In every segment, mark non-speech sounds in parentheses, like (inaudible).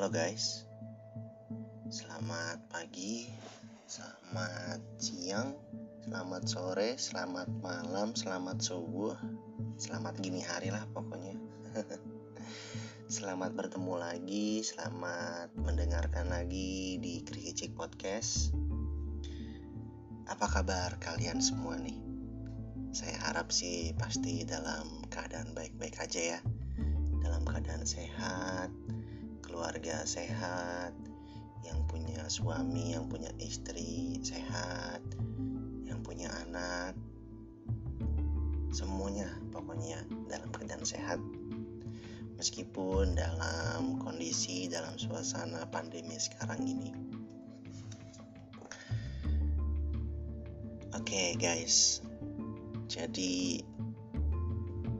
Halo guys, selamat pagi, selamat siang, selamat sore, selamat malam, selamat subuh, selamat gini hari lah pokoknya. (laughs) selamat bertemu lagi, selamat mendengarkan lagi di Krikicik Podcast. Apa kabar kalian semua nih? Saya harap sih pasti dalam keadaan baik-baik aja ya. Dalam keadaan sehat, keluarga sehat, yang punya suami, yang punya istri sehat, yang punya anak, semuanya pokoknya dalam keadaan sehat. Meskipun dalam kondisi dalam suasana pandemi sekarang ini. Oke okay, guys, jadi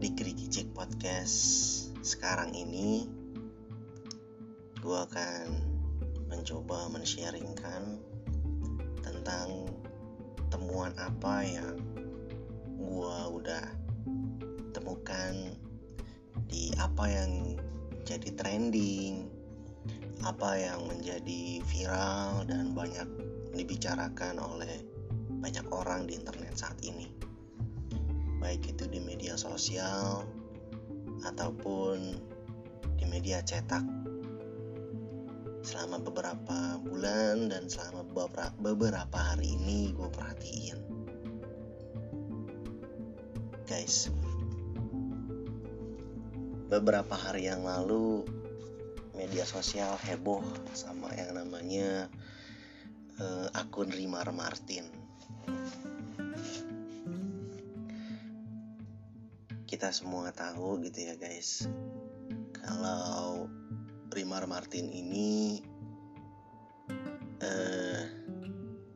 di Krikicik Podcast sekarang ini gue akan mencoba men-sharingkan tentang temuan apa yang gue udah temukan di apa yang jadi trending apa yang menjadi viral dan banyak dibicarakan oleh banyak orang di internet saat ini. Baik itu di media sosial ataupun di media cetak selama beberapa bulan dan selama beberapa, hari ini gue perhatiin. Guys beberapa hari yang lalu media sosial heboh sama yang namanya uh, akun Rimar Martin. Kita semua tahu gitu ya guys. Kalau Primar Martin ini uh,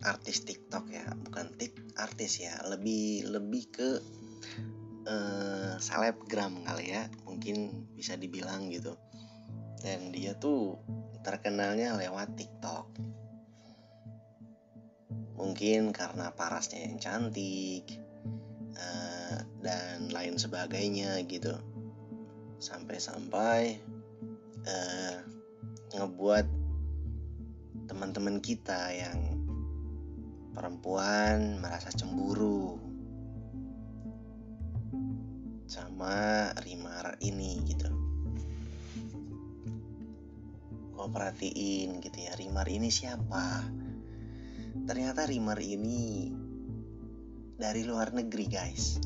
artis TikTok ya, bukan tik artis ya, lebih lebih ke uh, selebgram kali ya, mungkin bisa dibilang gitu. Dan dia tuh terkenalnya lewat TikTok. Mungkin karena parasnya yang cantik uh, dan lain sebagainya gitu. Sampai-sampai uh, ngebuat teman-teman kita yang perempuan merasa cemburu sama Rimar ini gitu. Gue perhatiin gitu ya, Rimar ini siapa? Ternyata Rimar ini dari luar negeri guys.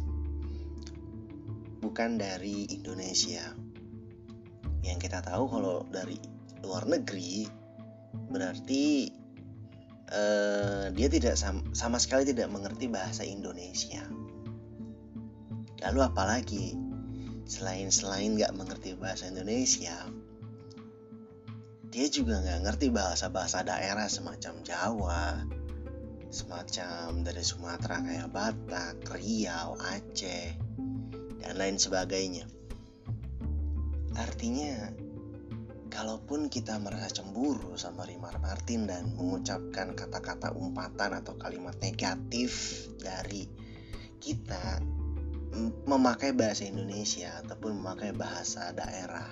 Bukan dari Indonesia yang kita tahu kalau dari luar negeri berarti uh, dia tidak sama, sama sekali tidak mengerti bahasa Indonesia. Lalu apalagi selain selain nggak mengerti bahasa Indonesia, dia juga nggak ngerti bahasa-bahasa daerah semacam Jawa, semacam dari Sumatera kayak Batak, Riau, Aceh, dan lain sebagainya. Artinya, kalaupun kita merasa cemburu sama Rimar Martin dan mengucapkan kata-kata umpatan atau kalimat negatif dari kita memakai bahasa Indonesia ataupun memakai bahasa daerah,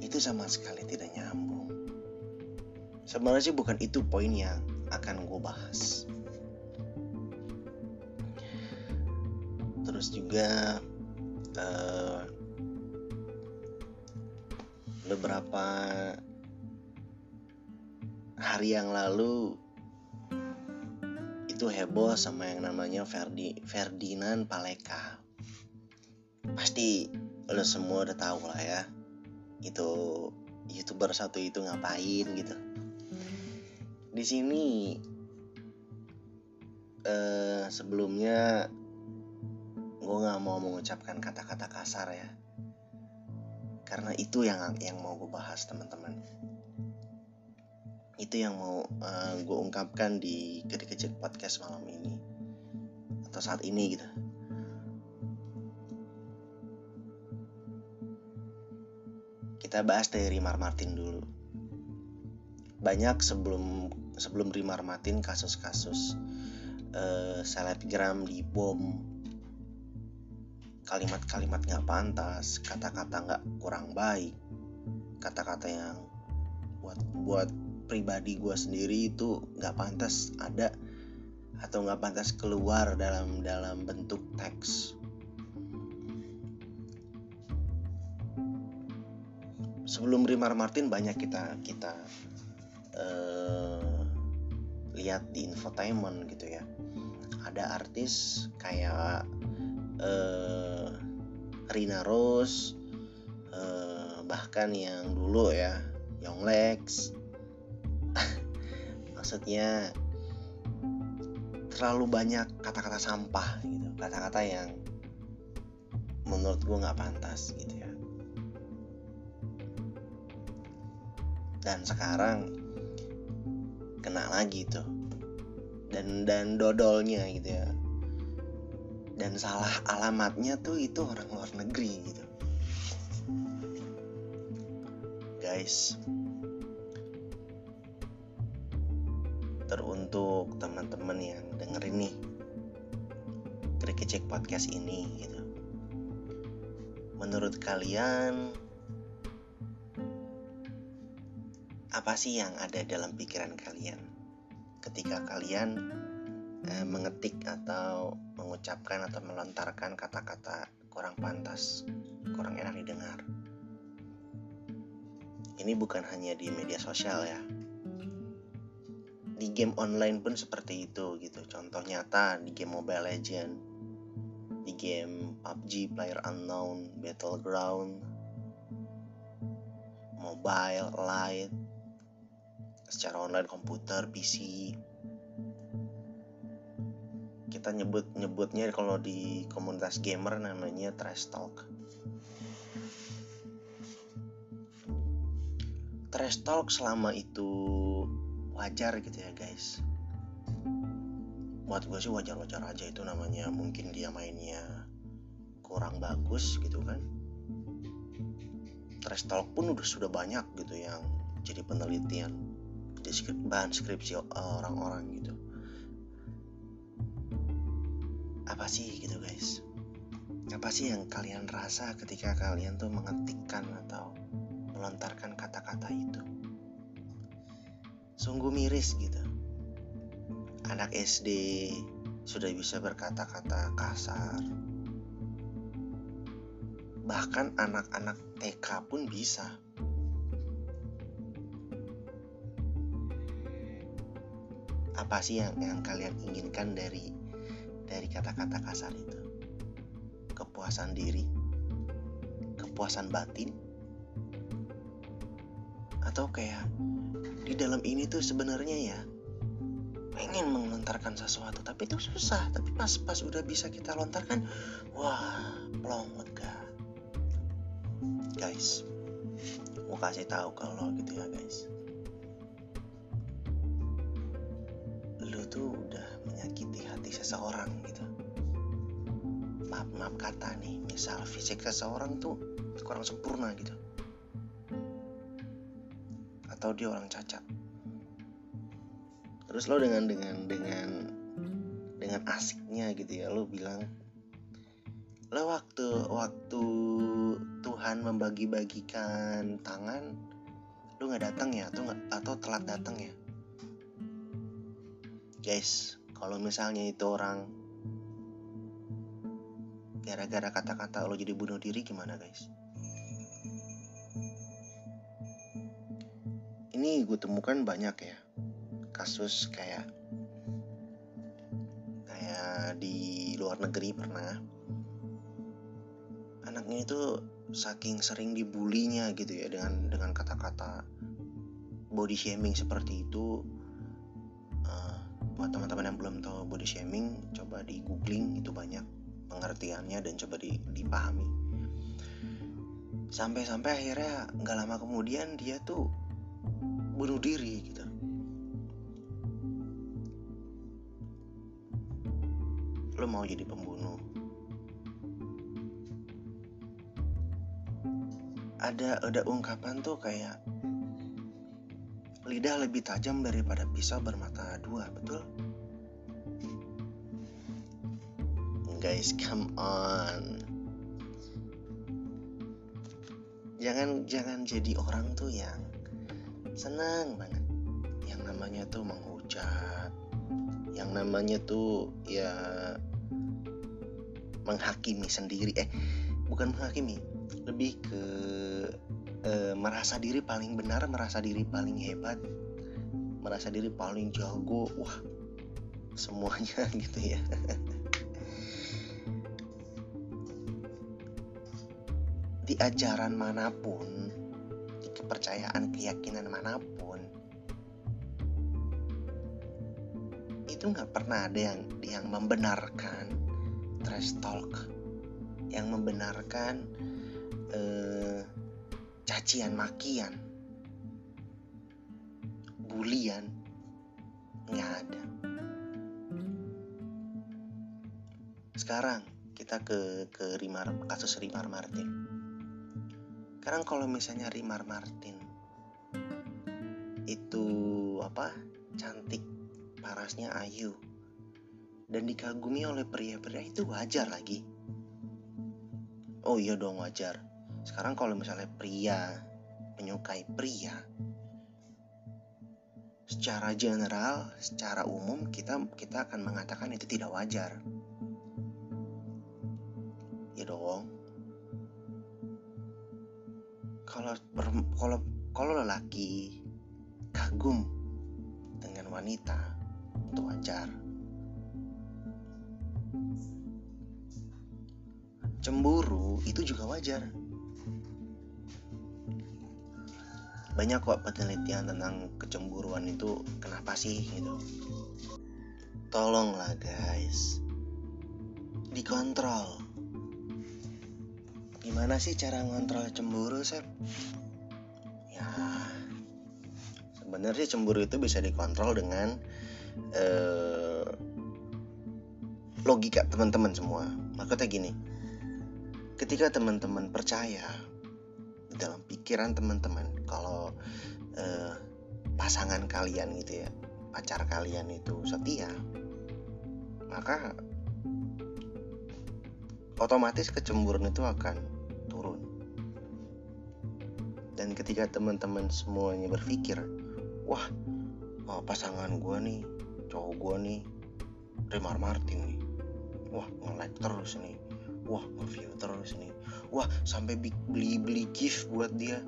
itu sama sekali tidak nyambung. Sebenarnya bukan itu poin yang akan gue bahas. Terus juga uh, beberapa hari yang lalu itu heboh sama yang namanya Ferdi Ferdinand Paleka. Pasti lo semua udah tahu lah ya itu youtuber satu itu ngapain gitu. Di sini eh, sebelumnya gue nggak mau mengucapkan kata-kata kasar ya karena itu yang yang mau gue bahas teman-teman. Itu yang mau uh, eh, gue ungkapkan di kecil podcast malam ini. Atau saat ini gitu. Kita bahas dari Rimar Martin dulu. Banyak sebelum sebelum Rimar Martin kasus-kasus uh, selebgram di bom kalimat-kalimat gak pantas, kata-kata gak kurang baik, kata-kata yang buat buat pribadi gue sendiri itu nggak pantas ada atau nggak pantas keluar dalam dalam bentuk teks. Sebelum Rimar Martin banyak kita kita uh, lihat di infotainment gitu ya. Ada artis kayak uh, Rina Rose uh, bahkan yang dulu ya Young Lex. (laughs) Maksudnya terlalu banyak kata-kata sampah gitu. Kata-kata yang menurut gue nggak pantas gitu ya. Dan sekarang kena lagi tuh. Dan dan dodolnya gitu ya dan salah alamatnya tuh itu orang luar negeri gitu. Guys. Teruntuk teman-teman yang dengerin nih. Cek podcast ini gitu. Menurut kalian apa sih yang ada dalam pikiran kalian? Ketika kalian eh, mengetik atau mengucapkan atau melontarkan kata-kata kurang pantas, kurang enak didengar. Ini bukan hanya di media sosial ya. Di game online pun seperti itu gitu. Contoh nyata di game Mobile Legend, di game PUBG Player Unknown, Battleground, Mobile Lite, secara online komputer PC kita nyebut nyebutnya kalau di komunitas gamer namanya trash talk. Trash talk selama itu wajar gitu ya guys. Buat gue sih wajar-wajar aja itu namanya. Mungkin dia mainnya kurang bagus gitu kan. Trash talk pun udah sudah banyak gitu yang jadi penelitian bahan skripsi orang-orang gitu apa sih gitu guys? Apa sih yang kalian rasa ketika kalian tuh mengetikkan atau melontarkan kata-kata itu? Sungguh miris gitu. Anak SD sudah bisa berkata-kata kasar. Bahkan anak-anak TK pun bisa. Apa sih yang, yang kalian inginkan dari dari kata-kata kasar itu. Kepuasan diri kepuasan batin atau kayak di dalam ini tuh sebenarnya ya pengen melontarkan sesuatu tapi itu susah. Tapi pas pas udah bisa kita lontarkan wah plong lega guys mau kasih tahu kalau gitu ya guys. Tuh udah menyakiti hati seseorang gitu. Maaf maaf kata nih misal fisik seseorang tuh kurang sempurna gitu. Atau dia orang cacat terus lo dengan dengan dengan dengan asiknya gitu ya lo bilang lo waktu waktu Tuhan membagi-bagikan tangan lo nggak datang ya? Atau nggak atau telat datang ya? Guys, kalau misalnya itu orang gara-gara kata-kata lo jadi bunuh diri gimana guys? Ini gue temukan banyak ya kasus kayak kayak di luar negeri pernah anaknya itu saking sering dibulinya gitu ya dengan dengan kata-kata body shaming seperti itu buat teman-teman yang belum tahu body shaming coba di googling itu banyak pengertiannya dan coba di, dipahami. Sampai-sampai akhirnya nggak lama kemudian dia tuh bunuh diri gitu. Lo mau jadi pembunuh. Ada ada ungkapan tuh kayak lidah lebih tajam daripada pisau bermata dua, betul? Guys, come on. jangan jangan jadi orang tuh yang senang banget. Yang namanya tuh menghujat. Yang namanya tuh ya menghakimi sendiri. Eh bukan menghakimi. Lebih ke eh, merasa diri paling benar merasa diri paling hebat merasa diri paling jago wah semuanya (laughs) gitu ya. Di ajaran mana pun di kepercayaan keyakinan mana pun itu nggak pernah ada yang yang membenarkan trash talk. Yang membenarkan eh, cacian makian bulian nggak ada. Sekarang kita ke ke Rimar kasus Rimar Martin. Sekarang kalau misalnya Rimar Martin itu apa cantik parasnya ayu dan dikagumi oleh pria-pria itu wajar lagi. Oh iya dong wajar. Sekarang kalau misalnya pria menyukai pria secara general, secara umum kita kita akan mengatakan itu tidak wajar. Ya dong. Kalau kalau kalau lelaki kagum dengan wanita itu wajar. Cemburu itu juga wajar. Banyak kok penelitian tentang kecemburuan itu kenapa sih gitu. Tolonglah guys. Dikontrol. Gimana sih cara ngontrol cemburu, Sep? Ya, sebenarnya cemburu itu bisa dikontrol dengan eh, logika teman-teman semua. Maksudnya gini, ketika teman-teman percaya dalam pikiran teman-teman. Kalau eh, pasangan kalian gitu ya pacar kalian itu setia maka otomatis kecemburuan itu akan turun. Dan ketika teman-teman semuanya berpikir wah oh, pasangan gue nih cowok gue nih Remar Martin nih wah nge-like terus nih wah nge-view terus nih. Wah sampai beli beli gift buat dia.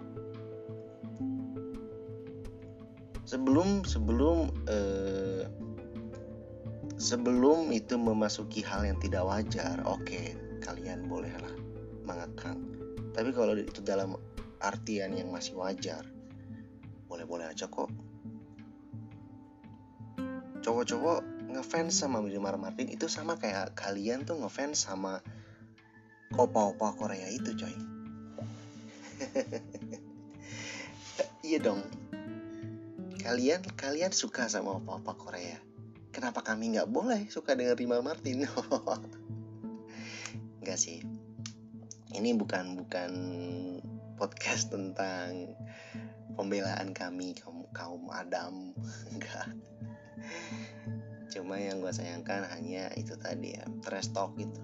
Sebelum sebelum eh, sebelum itu memasuki hal yang tidak wajar oke okay, kalian bolehlah mengekang. Tapi kalau itu dalam artian yang masih wajar boleh-boleh aja kok. Cowok-cowok ngefans sama Wilmar Martin itu sama kayak kalian tuh ngefans sama opa-opa Korea itu coy? (laughs) Iya dong. Kalian kalian suka sama opa-opa Korea? Kenapa kami nggak boleh suka dengan Rima Martin? (laughs) Enggak sih. Ini bukan bukan podcast tentang pembelaan kami kaum kaum Adam. (laughs) Enggak cuma yang gue sayangkan hanya itu tadi ya trash talk gitu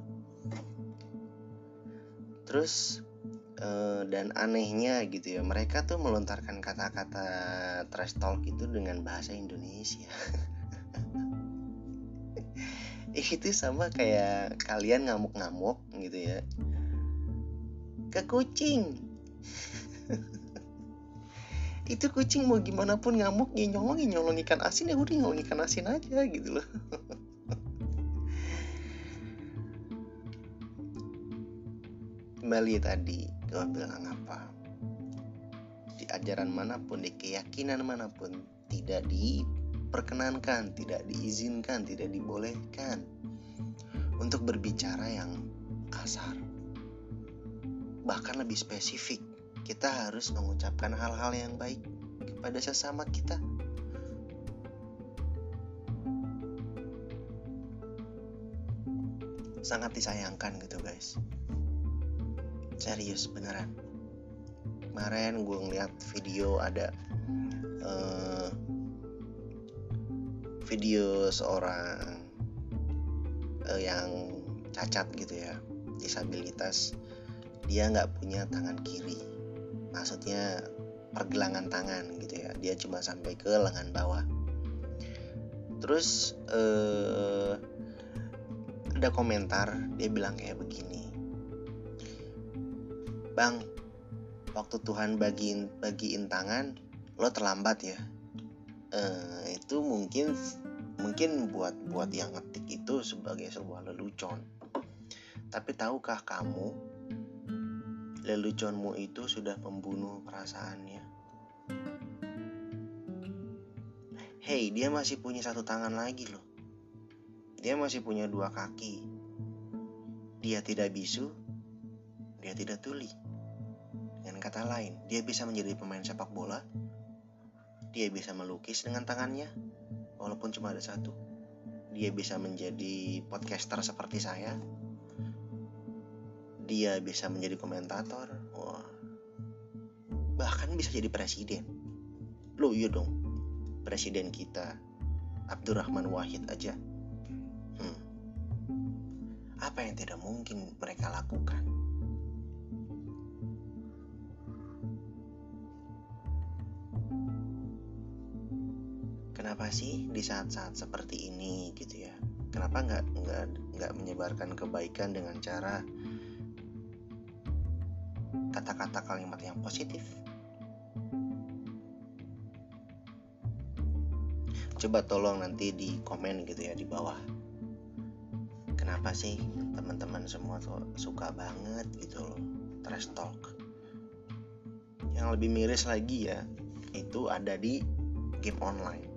terus uh, dan anehnya gitu ya mereka tuh melontarkan kata-kata trash talk itu dengan bahasa Indonesia. (laughs) Itu sama kayak kalian ngamuk-ngamuk gitu ya. Ke kucing. (laughs) Itu kucing mau gimana pun ngamuk ya nyolong ya nyolong ikan asin ya udah nyolong ikan asin aja gitu loh (laughs) kembali tadi gue bilang apa di ajaran mana pun di keyakinan mana pun tidak diperkenankan tidak diizinkan tidak dibolehkan untuk berbicara yang kasar bahkan lebih spesifik kita harus mengucapkan hal-hal yang baik kepada sesama kita. Sangat disayangkan gitu guys. Serius beneran. Kemarin gue ngeliat video ada uh, video seorang uh, yang cacat gitu ya disabilitas. Dia nggak punya tangan kiri. Maksudnya pergelangan tangan gitu ya. Dia cuma sampai ke lengan bawah. Terus eh, ada komentar dia bilang kayak begini bang waktu Tuhan bagiin bagiin tangan lo terlambat ya eh, itu mungkin mungkin buat buat yang ngetik itu sebagai sebuah lelucon tapi tahukah kamu leluconmu itu sudah membunuh perasaannya. Hei, dia masih punya satu tangan lagi loh. Dia masih punya dua kaki. Dia tidak bisu, dia tidak tuli. Dengan kata lain, dia bisa menjadi pemain sepak bola. Dia bisa melukis dengan tangannya, walaupun cuma ada satu. Dia bisa menjadi podcaster seperti saya, dia bisa menjadi komentator wah bahkan bisa jadi presiden lo iya dong presiden kita Abdurrahman Wahid aja hmm. apa yang tidak mungkin mereka lakukan kenapa sih di saat-saat seperti ini gitu ya kenapa nggak nggak nggak menyebarkan kebaikan dengan cara kata-kata kalimat yang positif. Coba tolong nanti di komen gitu ya di bawah. Kenapa sih teman-teman semua tuh suka banget gitu loh trash talk. Yang lebih miris lagi ya, itu ada di game online.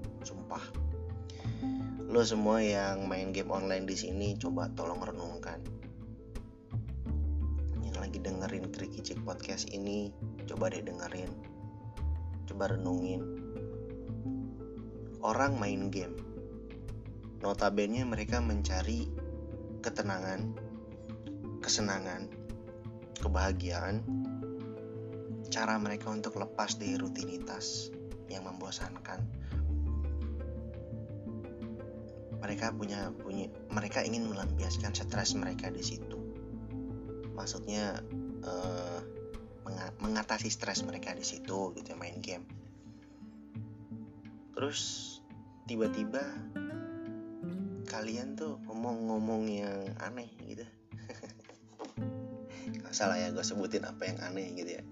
Lo semua yang main game online di sini coba tolong renungkan lagi dengerin Tricky Chick Podcast ini, coba deh dengerin. Coba renungin. Orang main game. Notabene mereka mencari ketenangan, kesenangan, kebahagiaan, cara mereka untuk lepas dari rutinitas yang membosankan. Mereka punya punya mereka ingin melampiaskan stres mereka di situ. Maksudnya uh, mengatasi stres mereka di situ gitu ya, main game. Terus tiba-tiba kalian tuh ngomong-ngomong yang aneh gitu. (laughs) Nggak salah ya gue sebutin apa yang aneh gitu ya.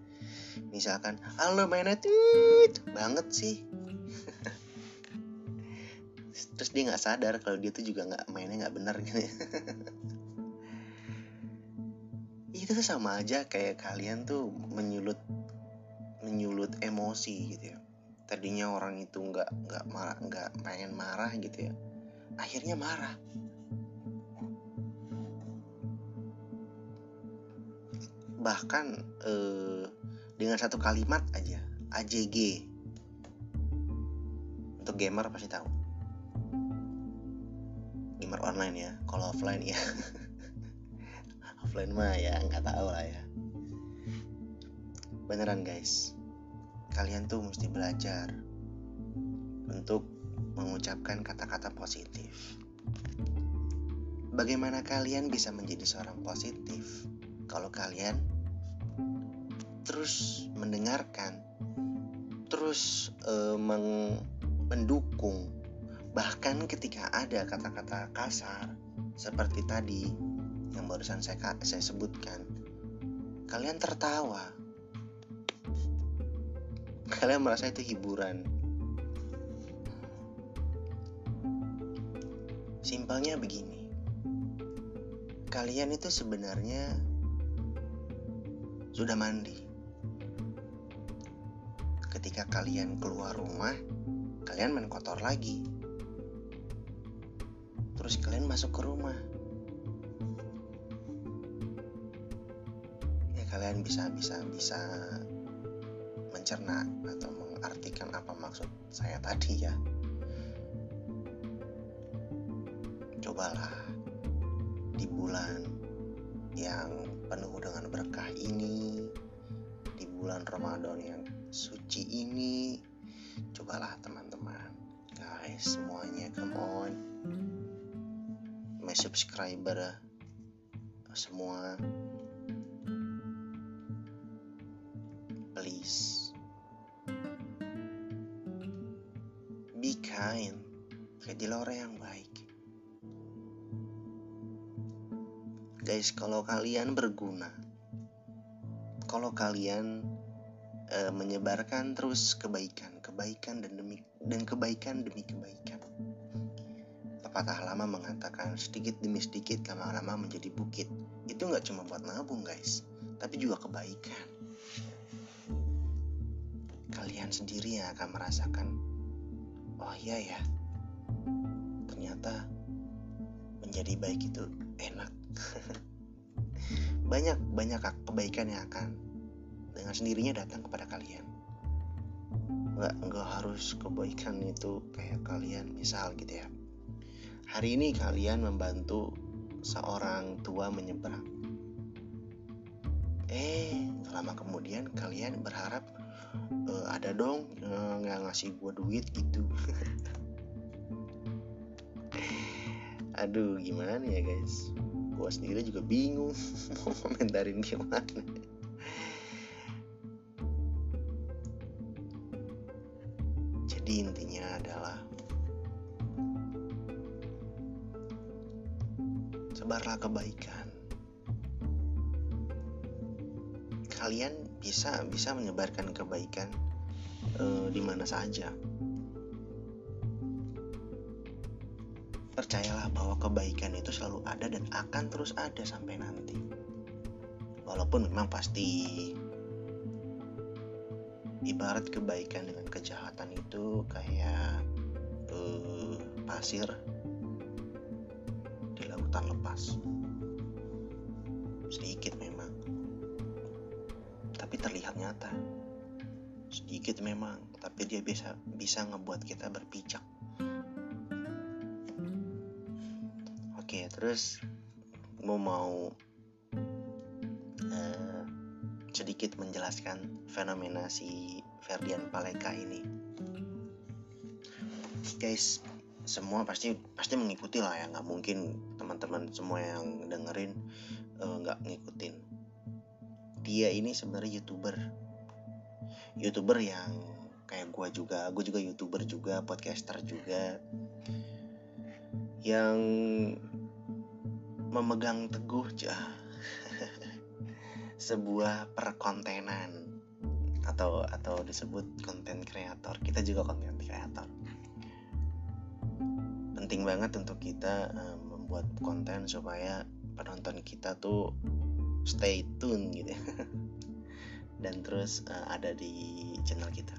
Misalkan halo mainnya tuh banget sih terus dia nggak sadar kalau dia tuh juga nggak mainnya nggak benar gitu. Itu tuh sama aja kayak kalian tuh menyulut menyulut emosi gitu ya. Tadinya orang itu nggak nggak marah nggak pengen marah gitu ya. Akhirnya marah. Bahkan eh, dengan satu kalimat aja AJG untuk gamer pasti tahu online ya kalau offline ya. (laughs) Offline mah ya nggak tahu lah ya. Beneran guys. Kalian tuh mesti belajar untuk mengucapkan kata-kata positif. Bagaimana kalian bisa menjadi seorang positif kalau kalian terus mendengarkan terus meng mendukung bahkan ketika ada kata-kata kasar seperti tadi yang barusan saya, saya sebutkan, kalian tertawa. Kalian merasa itu hiburan. Simpelnya begini. Kalian itu sebenarnya sudah mandi. Ketika kalian keluar rumah, kalian main kotor lagi. Terus kalian masuk ke rumah. Kalian bisa bisa bisa mencerna atau mengartikan apa maksud saya tadi ya. Cobalah di bulan yang penuh dengan berkah ini di bulan Ramadan yang suci ini cobalah teman-teman. Guys semuanya come on my subscriber semua. Please. Be kind. Jadilah orang yang baik. Guys kalau kalian berguna kalau kalian uh, menyebarkan terus kebaikan kebaikan dan demi dan kebaikan demi kebaikan pepatah lama mengatakan sedikit demi sedikit lama-lama menjadi bukit? Itu nggak cuma buat nabung guys. Tapi juga kebaikan. Kalian sendiri yang akan merasakan oh iya ya. Ternyata menjadi baik itu enak. (laughs) Banyak banyak kebaikan yang akan dengan sendirinya datang kepada kalian. Nggak nggak harus kebaikan itu kayak kalian misal gitu ya hari ini kalian membantu seorang tua menyeberang. Eh lama kemudian kalian berharap e, ada dong eh, nggak ngasih gue duit gitu. (laughs) Aduh gimana ya guys? Gue sendiri juga bingung (laughs) mau komentarin gimana. Jadi intinya adalah sebarlah kebaikan. Kalian bisa bisa menyebarkan kebaikan uh, di mana saja. Percayalah bahwa kebaikan itu selalu ada dan akan terus ada sampai nanti. Walaupun memang pasti ibarat kebaikan dengan kejahatan itu kayak uh, pasir lepas sedikit memang. Tapi terlihat nyata. Sedikit memang tapi dia bisa bisa ngebuat kita berpijak. Oke, terus gue mau uh, sedikit menjelaskan fenomena si Ferdian Paleka ini. Guys, semua pasti pasti mengikuti lah ya, nggak mungkin teman-teman semua yang dengerin eh, nggak uh, ngikutin. Dia ini sebenarnya youtuber, youtuber yang kayak gue juga, gue juga youtuber juga, podcaster juga, yang memegang teguh jah (laughs) sebuah perkontenan. Atau atau disebut konten kreator. Kita juga konten kreator. Penting banget untuk kita uh, membuat konten supaya penonton kita tuh stay tune gitu. (laughs) Dan terus uh, ada di channel kita.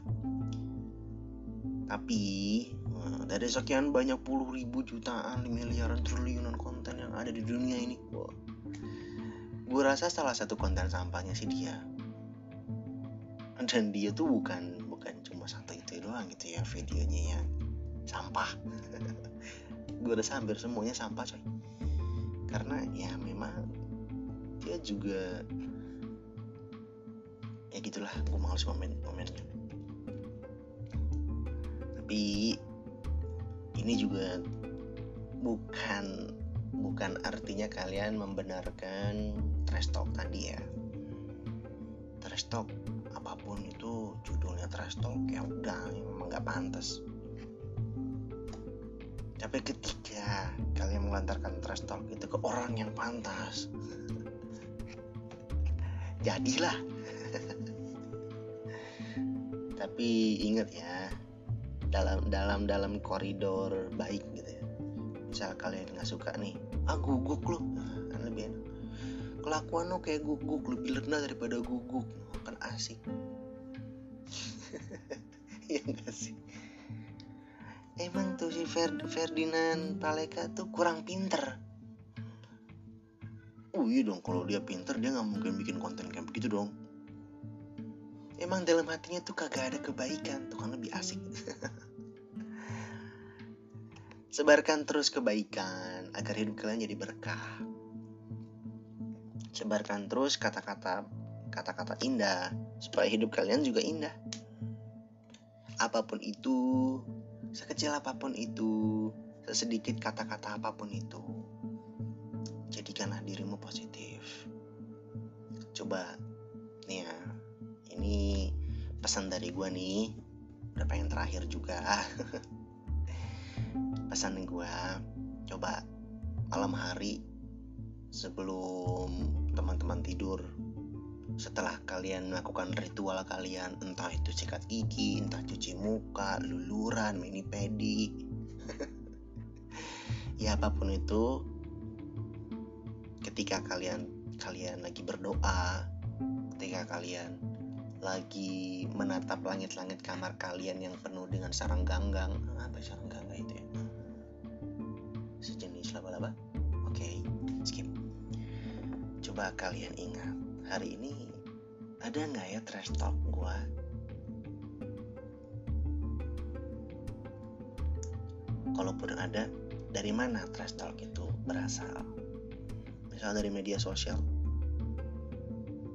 Tapi uh, dari sekian banyak puluh ribu jutaan miliaran triliunan konten yang ada di dunia ini wow. gue rasa salah satu konten sampahnya sih dia. Dan dia tuh bukan bukan cuma satu itu doang gitu ya videonya ya sampah (laughs) gue rasa hampir semuanya sampah coy. Karena ya memang dia juga ya gitulah gue males komen komennya tapi ini juga bukan bukan artinya kalian membenarkan trash talk tadi ya. Trash talk apa pun itu judulnya trash talk ya udah memang nggak pantas tapi ketika kalian mengantarkan trash talk itu ke orang yang pantas (laughs) jadilah. (laughs) Tapi ingat ya dalam dalam dalam koridor baik gitu ya. Misal kalian nggak suka nih ah guguk lu. Nah, kan lebih enak. Kelakuan lo kayak guguk lebih rendah daripada guguk. Kan asik. (laughs) Ya enggak sih emang tuh si Ferd Ferdinand Paleka tuh kurang pinter oh iya dong kalau dia pinter dia nggak mungkin bikin konten kayak begitu dong emang dalam hatinya tuh kagak ada kebaikan tuh kan lebih asik (laughs) Sebarkan terus kebaikan agar hidup kalian jadi berkah. Sebarkan terus kata-kata kata-kata indah supaya hidup kalian juga indah. Apa pun itu, sekecil apa pun itu, sesedikit kata-kata apa pun itu, jadikanlah dirimu positif. Coba nih ya, ini pesan dari gue nih udah pengen terakhir juga (laughs) pesan gue coba malam hari sebelum teman-teman tidur setelah kalian melakukan ritual kalian entah itu sikat gigi entah cuci muka luluran mini pedi. (laughs) Ya apa pun itu ketika kalian kalian lagi berdoa ketika kalian lagi menatap langit-langit kamar kalian yang penuh dengan sarang ganggang. Apa sarang ganggang itu ya? Sejenis laba-laba? Oke okay, skip. Coba kalian ingat hari ini ada nggak ya trash talk gue kalaupun ada dari mana trash talk itu berasal? Misal dari media sosial.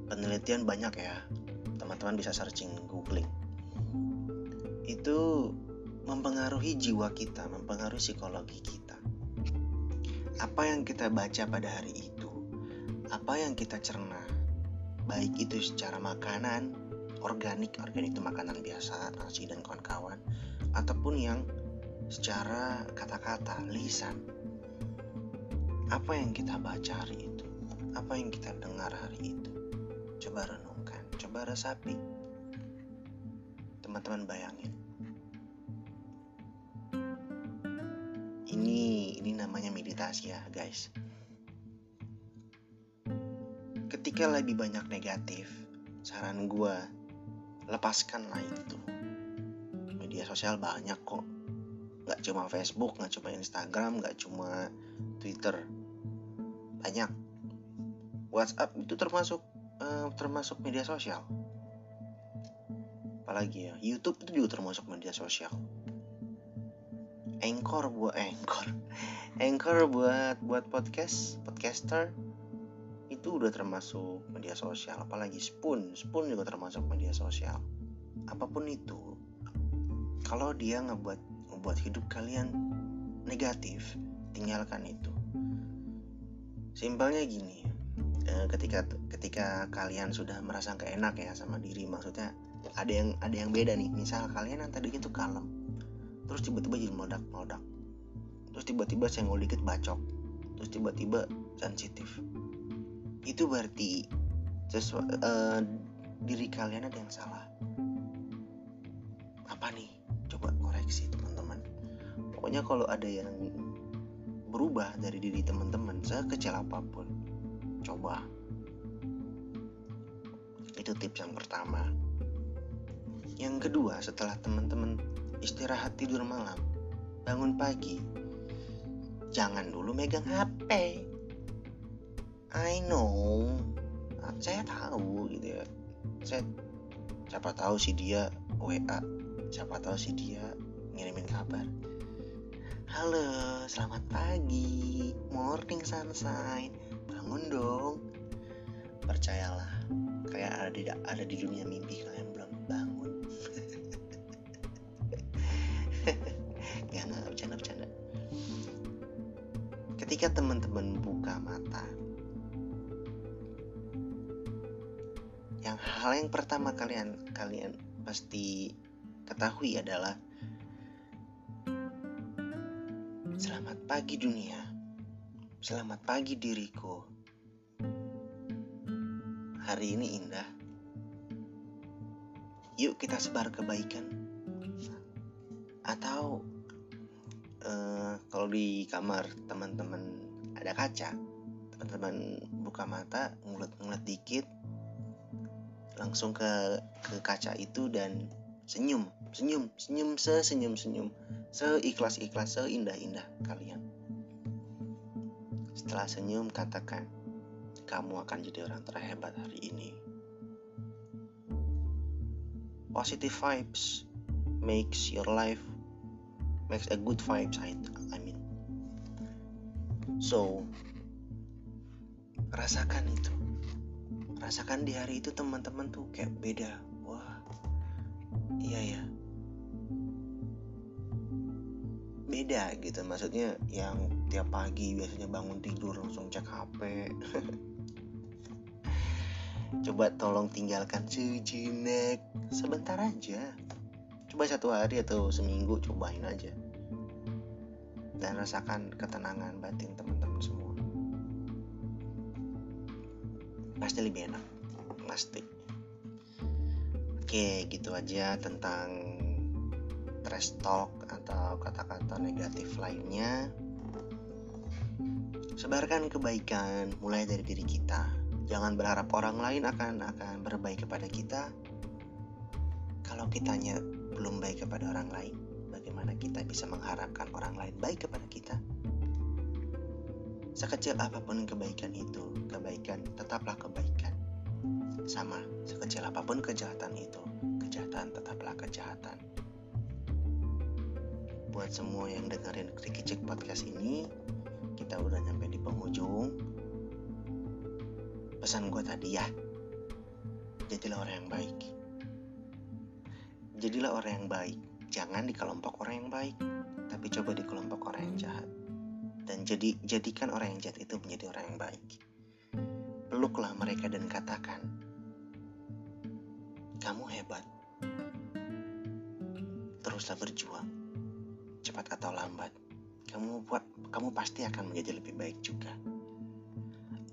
Penelitian banyak ya. Teman-teman bisa searching googling. Itu mempengaruhi jiwa kita mempengaruhi psikologi kita. Apa yang kita baca pada hari itu? Apa yang kita cerna baik itu secara makanan organik organik itu makanan biasa nasi dan kawan-kawan ataupun yang secara kata-kata lisan. Apa yang kita baca hari itu? Apa yang kita dengar hari itu? Coba renung coba resapi. Teman-teman bayangin. Ini ini namanya meditasi ya guys ketika lebih banyak negatif saran gue lepaskanlah itu. Media sosial banyak kok. Nggak cuma Facebook nggak cuma Instagram nggak cuma Twitter. Banyak. WhatsApp itu termasuk uh, termasuk media sosial. Apalagi ya YouTube itu juga termasuk media sosial. Anchor buat eh, (laughs) Anchor. Anchor buat buat podcast podcaster itu udah termasuk media sosial apalagi Spoon. Spoon juga termasuk media sosial. Apa pun itu kalau dia ngebuat ngebuat hidup kalian negatif tinggalkan itu. Simpelnya gini Eh, ketika ketika kalian sudah merasa gak enak ya sama diri maksudnya ada yang ada yang beda nih. Misal kalian yang tadi itu kalem terus tiba-tiba jadi meledak meledak terus tiba-tiba senggol dikit bacok. Terus tiba-tiba sensitif itu berarti sesuatu uh, diri kalian ada yang salah. Apa nih? Coba koreksi teman-teman. Pokoknya kalau ada yang berubah dari diri teman-teman sekecil apa pun coba. Itu tips yang pertama. Yang kedua setelah teman-teman istirahat tidur malam bangun pagi jangan dulu megang HP I know. Saya tahu gitu ya. Saya siapa tahu si dia WA siapa tahu si dia ngirimin kabar. Halo selamat pagi. Morning sunshine. Bangun dong. Percayalah kayak ada di ada di dunia mimpi kalian belum bangun. (laughs) Nggak nggak bercanda bercanda. Ketika teman-teman buka mata hal yang pertama kalian kalian pasti ketahui adalah selamat pagi dunia selamat pagi diriku hari ini indah. Yuk kita sebar kebaikan. Atau uh, kalau di kamar teman-teman ada kaca, teman-teman buka mata, ngulet-ngulet dikit, langsung ke ke kaca itu dan senyum, senyum, senyum, sesenyum senyum, seikhlas ikhlas, seindah indah kalian. Setelah senyum katakan, kamu akan jadi orang terhebat hari ini. Positive vibes makes your life makes a good vibes I, I mean. So rasakan itu. Rasakan di hari itu teman-teman tuh kayak beda. Wah. Iya ya. Beda gitu maksudnya yang tiap pagi biasanya bangun tidur langsung cek HP (laughs) coba tolong tinggalkan sejenak sebentar aja coba satu hari atau seminggu cobain aja dan rasakan ketenangan batin teman-teman semua pasti lebih enak pasti. Oke gitu aja tentang trash talk atau kata-kata negatif lainnya. Sebarkan kebaikan mulai dari diri kita. Jangan berharap orang lain akan akan berbaik kepada kita. Kalau kitanya belum baik kepada orang lain bagaimana kita bisa mengharapkan orang lain baik kepada kita Sekecil apa pun kebaikan itu, kebaikan tetaplah kebaikan. Sama, sekecil apa pun kejahatan itu, kejahatan tetaplah kejahatan. Buat semua yang dengerin Kriki Cek Podcast ini, kita udah nyampe di penghujung. Pesan gue tadi ya, jadilah orang yang baik. Jadilah orang yang baik, jangan di kelompok orang yang baik, tapi coba di kelompok orang yang jahat dan jadi jadikan orang yang jahat itu menjadi orang yang baik. Peluklah mereka dan katakan, kamu hebat. Teruslah berjuang, cepat atau lambat. Kamu buat, kamu pasti akan menjadi lebih baik juga.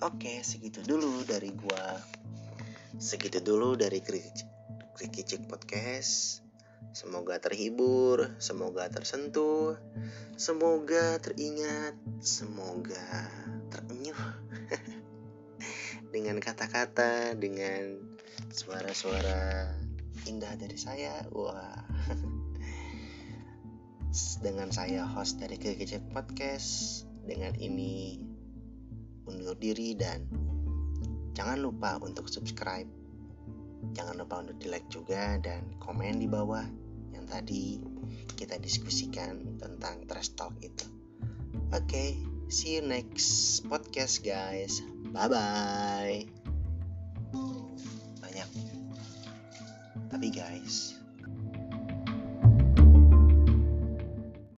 Oke, segitu dulu dari gua. Segitu dulu dari Kriki Podcast. Semoga terhibur, semoga tersentuh, semoga teringat, semoga terenyuh (laughs) dengan kata-kata, dengan suara-suara indah dari saya. Wah. (laughs) dengan saya host dari Kekecek Podcast. Dengan ini undur diri dan jangan lupa untuk subscribe Jangan lupa untuk di like juga dan komen di bawah tadi kita diskusikan tentang trash talk itu. Oke, okay, see you next podcast guys. Bye bye. Banyak. Tapi guys,